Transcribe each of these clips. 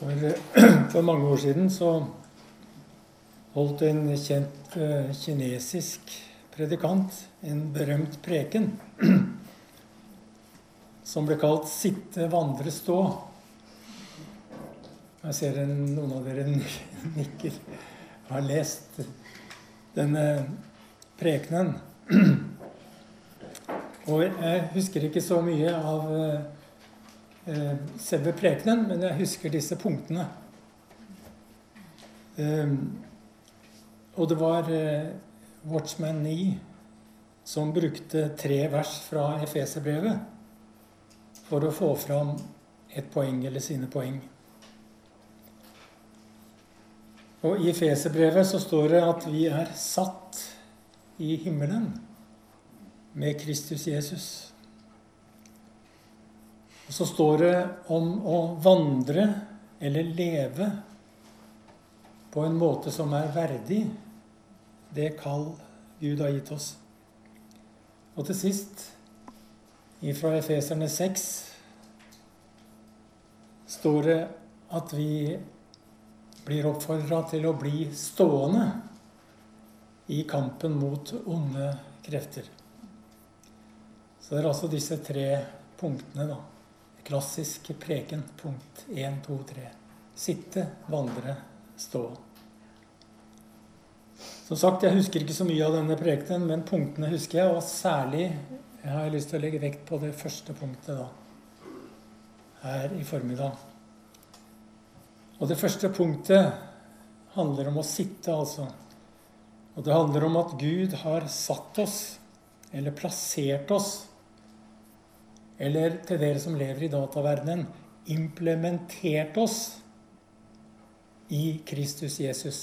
For, for, mange år siden så holdt en kjent uh, kinesisk predikant en berømt preken som ble kalt 'Sitte, vandre, stå'. Jeg ser en, noen av dere nikker. Har lest denne prekenen. Og jeg husker ikke så mye av eh, selve prekenen, men jeg husker disse punktene. Eh, og det var eh, Watchman 9 som brukte tre vers fra Efeserbrevet for å få fram et poeng eller sine poeng. Og I Efeserbrevet så står det at vi er satt i himmelen med Kristus Jesus. Og så står det om å vandre eller leve på en måte som er verdig det kall Gud har gitt oss. Og til sist, ifra Efeserne 6, står det at vi blir oppfordra til å bli stående i kampen mot onde krefter. Så det er altså disse tre punktene, da. Klassisk preken. Punkt 1, 2, 3. Sitte, vandre, stå. Som sagt, jeg husker ikke så mye av denne prekenen, men punktene husker jeg. Og særlig jeg har jeg lyst til å legge vekt på det første punktet da, her i formiddag. Og det første punktet handler om å sitte, altså. Og det handler om at Gud har satt oss, eller plassert oss, eller til dere som lever i dataverdenen, implementert oss i Kristus Jesus.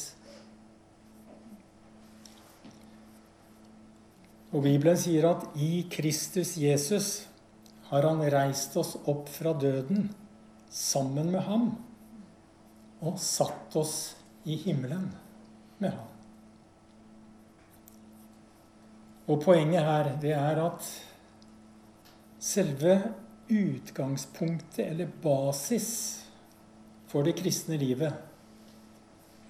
Og Bibelen sier at i Kristus Jesus har han reist oss opp fra døden sammen med ham og satt oss i himmelen med ham. Og poenget her, det er at selve utgangspunktet, eller basis, for det kristne livet,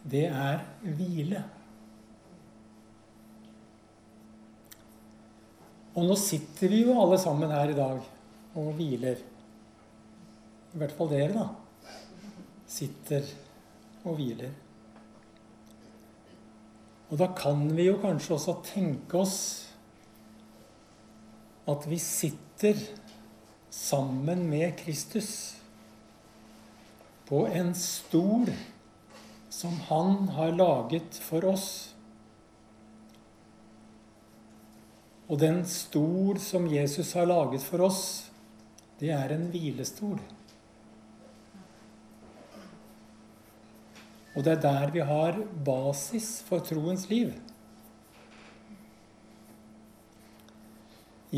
det er hvile. Og nå sitter vi jo alle sammen her i dag og hviler. I hvert fall dere, da sitter og hviler. Og da kan vi jo kanskje også tenke oss at vi sitter sammen med Kristus på en stol som han har laget for oss. Og den stol som Jesus har laget for oss, det er en hvilestol. Og det er der vi har basis for troens liv.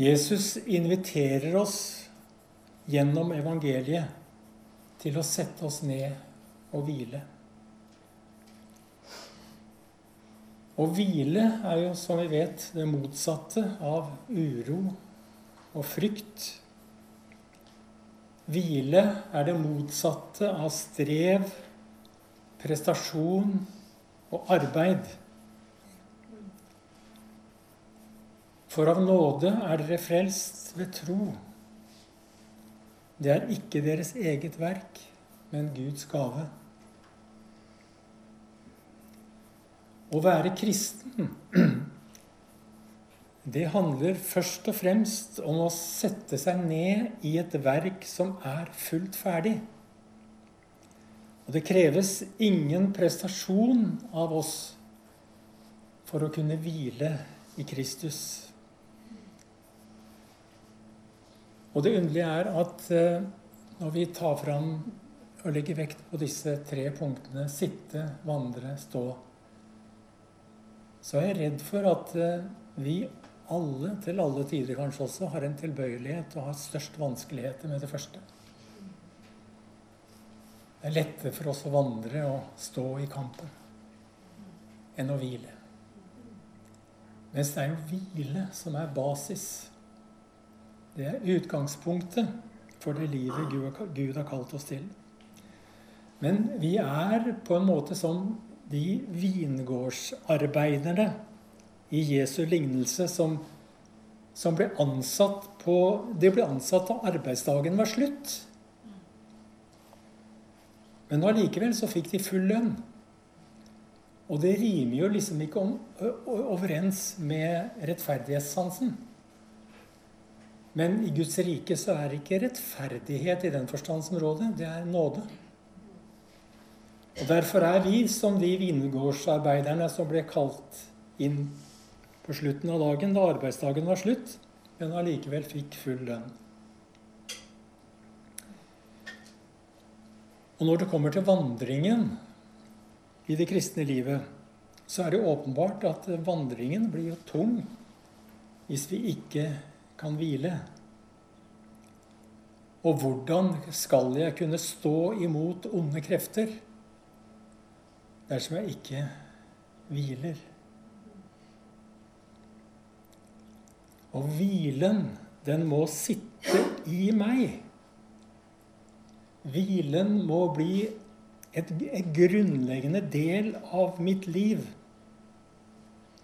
Jesus inviterer oss gjennom evangeliet til å sette oss ned og hvile. Å hvile er jo, som vi vet, det motsatte av uro og frykt. Hvile er det motsatte av strev prestasjon og arbeid. For av nåde er dere frelst ved tro. Det er ikke deres eget verk, men Guds gave. Å være kristen, det handler først og fremst om å sette seg ned i et verk som er fullt ferdig. Og det kreves ingen prestasjon av oss for å kunne hvile i Kristus. Og det underlige er at eh, når vi tar fram og legger vekt på disse tre punktene sitte, vandre, stå så er jeg redd for at eh, vi alle, til alle tider kanskje også, har en tilbøyelighet og har størst vanskeligheter med det første. Det er lettere for oss å vandre og stå i kampen enn å hvile. Mens det er jo hvile som er basis. Det er utgangspunktet for det livet Gud har kalt oss til. Men vi er på en måte som de vingårdsarbeiderne i Jesu lignelse som, som ble ansatt på De ble ansatt da arbeidsdagen var slutt. Men allikevel så fikk de full lønn. Og det rimer jo liksom ikke om, overens med rettferdighetssansen. Men i Guds rike så er det ikke rettferdighet i den forstand som råder. Det er nåde. Og Derfor er vi som de vingårdsarbeiderne som ble kalt inn på slutten av dagen, da arbeidsdagen var slutt, men allikevel fikk full lønn. Og når det kommer til vandringen i det kristne livet, så er det åpenbart at vandringen blir jo tung hvis vi ikke kan hvile. Og hvordan skal jeg kunne stå imot onde krefter dersom jeg ikke hviler? Og hvilen, den må sitte i meg. Hvilen må bli et, et grunnleggende del av mitt liv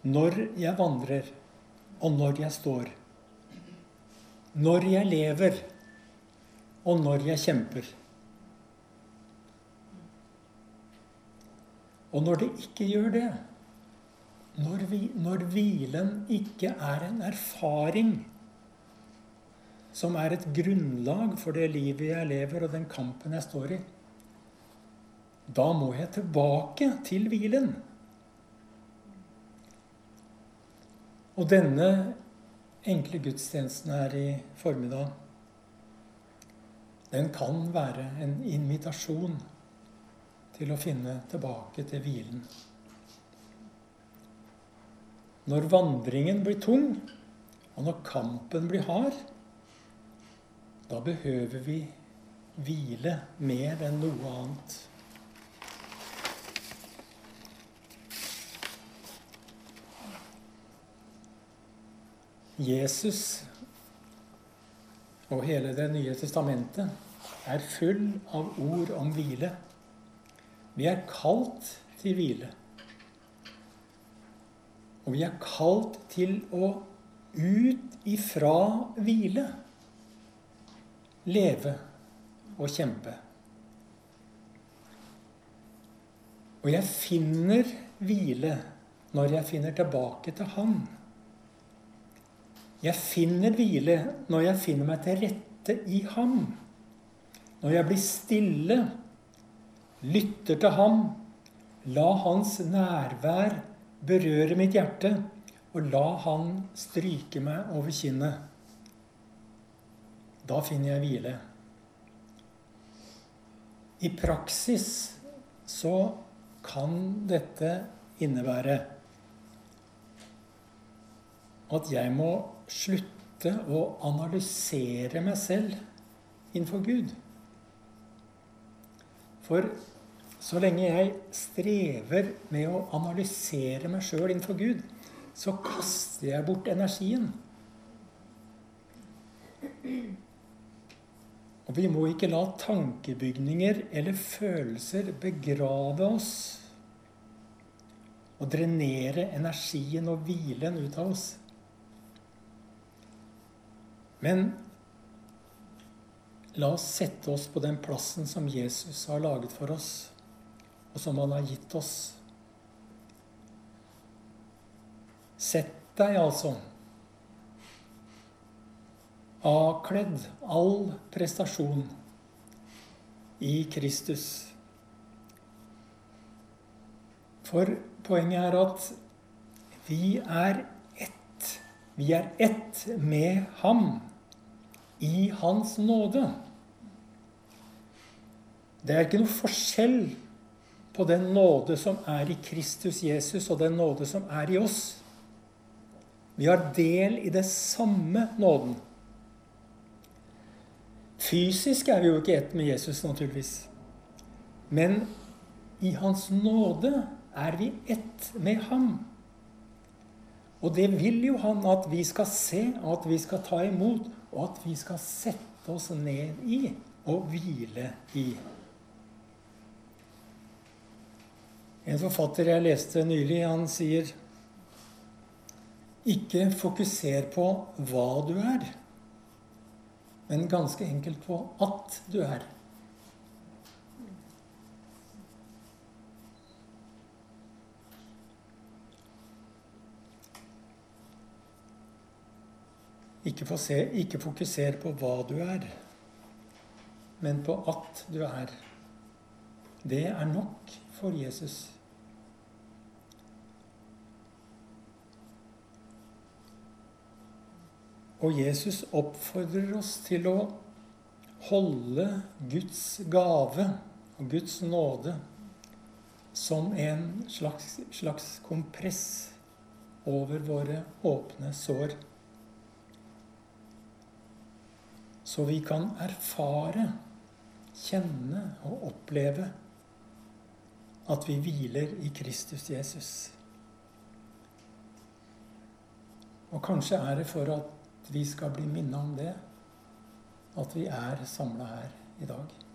når jeg vandrer, og når jeg står. Når jeg lever, og når jeg kjemper. Og når det ikke gjør det, når, vi, når hvilen ikke er en erfaring som er et grunnlag for det livet jeg lever, og den kampen jeg står i, da må jeg tilbake til hvilen. Og denne enkle gudstjenesten her i formiddag, den kan være en invitasjon til å finne tilbake til hvilen. Når vandringen blir tung, og når kampen blir hard, da behøver vi hvile mer enn noe annet. Jesus og hele Det nye testamentet er full av ord om hvile. Vi er kalt til hvile. Og vi er kalt til å ut ifra hvile leve og kjempe. Og jeg finner hvile når jeg finner tilbake til Han. Jeg finner hvile når jeg finner meg til rette i Ham. Når jeg blir stille, lytter til Ham, la Hans nærvær berøre mitt hjerte, og la Han stryke meg over kinnet. Da finner jeg hvile. I praksis så kan dette innebære at jeg må slutte å analysere meg selv innenfor Gud. For så lenge jeg strever med å analysere meg sjøl innenfor Gud, så kaster jeg bort energien. Og vi må ikke la tankebygninger eller følelser begrave oss og drenere energien og hvilen ut av oss. Men la oss sette oss på den plassen som Jesus har laget for oss og som han har gitt oss. Sett deg altså avkledd all prestasjon i Kristus. For poenget er at vi er ett. Vi er ett med ham i hans nåde. Det er ikke noe forskjell på den nåde som er i Kristus Jesus, og den nåde som er i oss. Vi har del i det samme nåden. Fysisk er vi jo ikke ett med Jesus, naturligvis. Men i Hans nåde er vi ett med ham. Og det vil jo han at vi skal se, at vi skal ta imot, og at vi skal sette oss ned i og hvile i. En forfatter jeg leste nylig, han sier ikke fokuser på hva du er, men ganske enkelt på at du er. Ikke, se, ikke fokuser på hva du er, men på at du er. Det er nok for Jesus. Og Jesus oppfordrer oss til å holde Guds gave og Guds nåde som en slags, slags kompress over våre åpne sår. Så vi kan erfare, kjenne og oppleve at vi hviler i Kristus Jesus. Og kanskje er det for at vi skal bli minnet om det, at vi er samla her i dag.